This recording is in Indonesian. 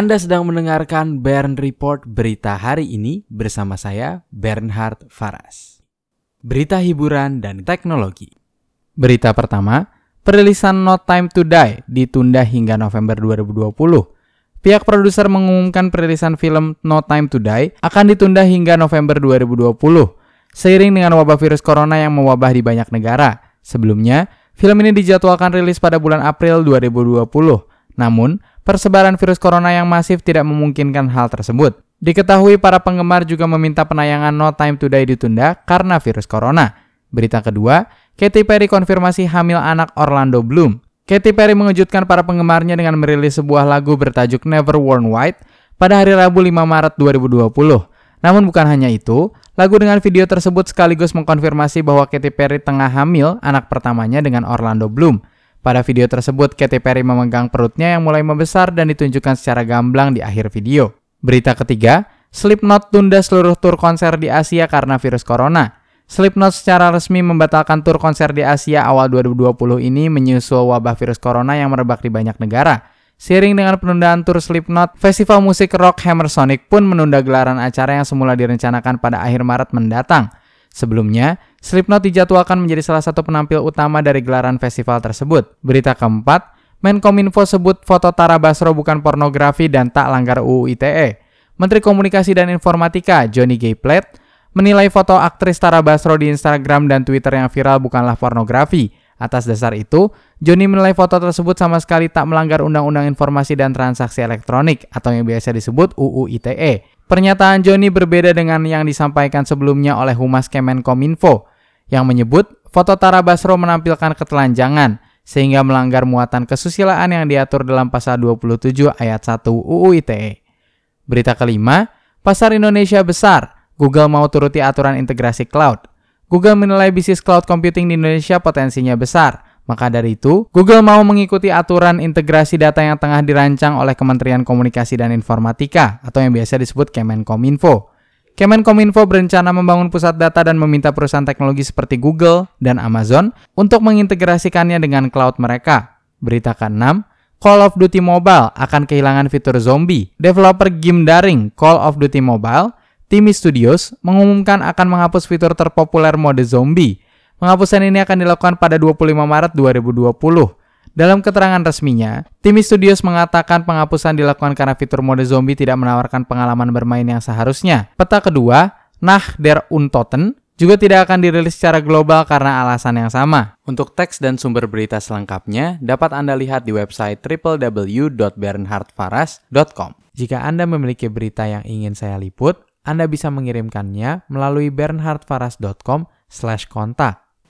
Anda sedang mendengarkan Bern Report berita hari ini bersama saya Bernhard Faras. Berita hiburan dan teknologi. Berita pertama, perilisan No Time to Die ditunda hingga November 2020. Pihak produser mengumumkan perilisan film No Time to Die akan ditunda hingga November 2020 seiring dengan wabah virus corona yang mewabah di banyak negara. Sebelumnya, film ini dijadwalkan rilis pada bulan April 2020. Namun, persebaran virus corona yang masif tidak memungkinkan hal tersebut. Diketahui para penggemar juga meminta penayangan No Time to Die ditunda karena virus corona. Berita kedua, Katy Perry konfirmasi hamil anak Orlando Bloom. Katy Perry mengejutkan para penggemarnya dengan merilis sebuah lagu bertajuk Never Worn White pada hari Rabu 5 Maret 2020. Namun bukan hanya itu, lagu dengan video tersebut sekaligus mengkonfirmasi bahwa Katy Perry tengah hamil anak pertamanya dengan Orlando Bloom. Pada video tersebut, Katy Perry memegang perutnya yang mulai membesar dan ditunjukkan secara gamblang di akhir video. Berita ketiga, Slipknot tunda seluruh tur konser di Asia karena virus corona. Slipknot secara resmi membatalkan tur konser di Asia awal 2020 ini menyusul wabah virus corona yang merebak di banyak negara. Seiring dengan penundaan tur Slipknot, festival musik rock Hammer Sonic pun menunda gelaran acara yang semula direncanakan pada akhir Maret mendatang. Sebelumnya, Slipknot dijadwalkan menjadi salah satu penampil utama dari gelaran festival tersebut. Berita keempat, Menkominfo sebut foto Tara Basro bukan pornografi dan tak langgar UU ITE. Menteri Komunikasi dan Informatika Johnny G. Plate menilai foto aktris Tara Basro di Instagram dan Twitter yang viral bukanlah pornografi. Atas dasar itu, Johnny menilai foto tersebut sama sekali tak melanggar Undang-Undang Informasi dan Transaksi Elektronik atau yang biasa disebut UU ITE. Pernyataan Johnny berbeda dengan yang disampaikan sebelumnya oleh Humas Kemenkominfo yang menyebut foto Tara Basro menampilkan ketelanjangan sehingga melanggar muatan kesusilaan yang diatur dalam pasal 27 ayat 1 UU ITE. Berita kelima, pasar Indonesia besar, Google mau turuti aturan integrasi cloud. Google menilai bisnis cloud computing di Indonesia potensinya besar. Maka dari itu, Google mau mengikuti aturan integrasi data yang tengah dirancang oleh Kementerian Komunikasi dan Informatika atau yang biasa disebut Kemenkominfo. Kemenkominfo berencana membangun pusat data dan meminta perusahaan teknologi seperti Google dan Amazon untuk mengintegrasikannya dengan cloud mereka. Berita ke-6, Call of Duty Mobile akan kehilangan fitur zombie. Developer game daring Call of Duty Mobile Timi Studios mengumumkan akan menghapus fitur terpopuler mode zombie. Penghapusan ini akan dilakukan pada 25 Maret 2020. Dalam keterangan resminya, Timi Studios mengatakan penghapusan dilakukan karena fitur mode zombie tidak menawarkan pengalaman bermain yang seharusnya. Peta kedua, Nach der Untoten, juga tidak akan dirilis secara global karena alasan yang sama. Untuk teks dan sumber berita selengkapnya dapat Anda lihat di website www.bernhardfaras.com. Jika Anda memiliki berita yang ingin saya liput, anda bisa mengirimkannya melalui bernhardfaras.com kontak.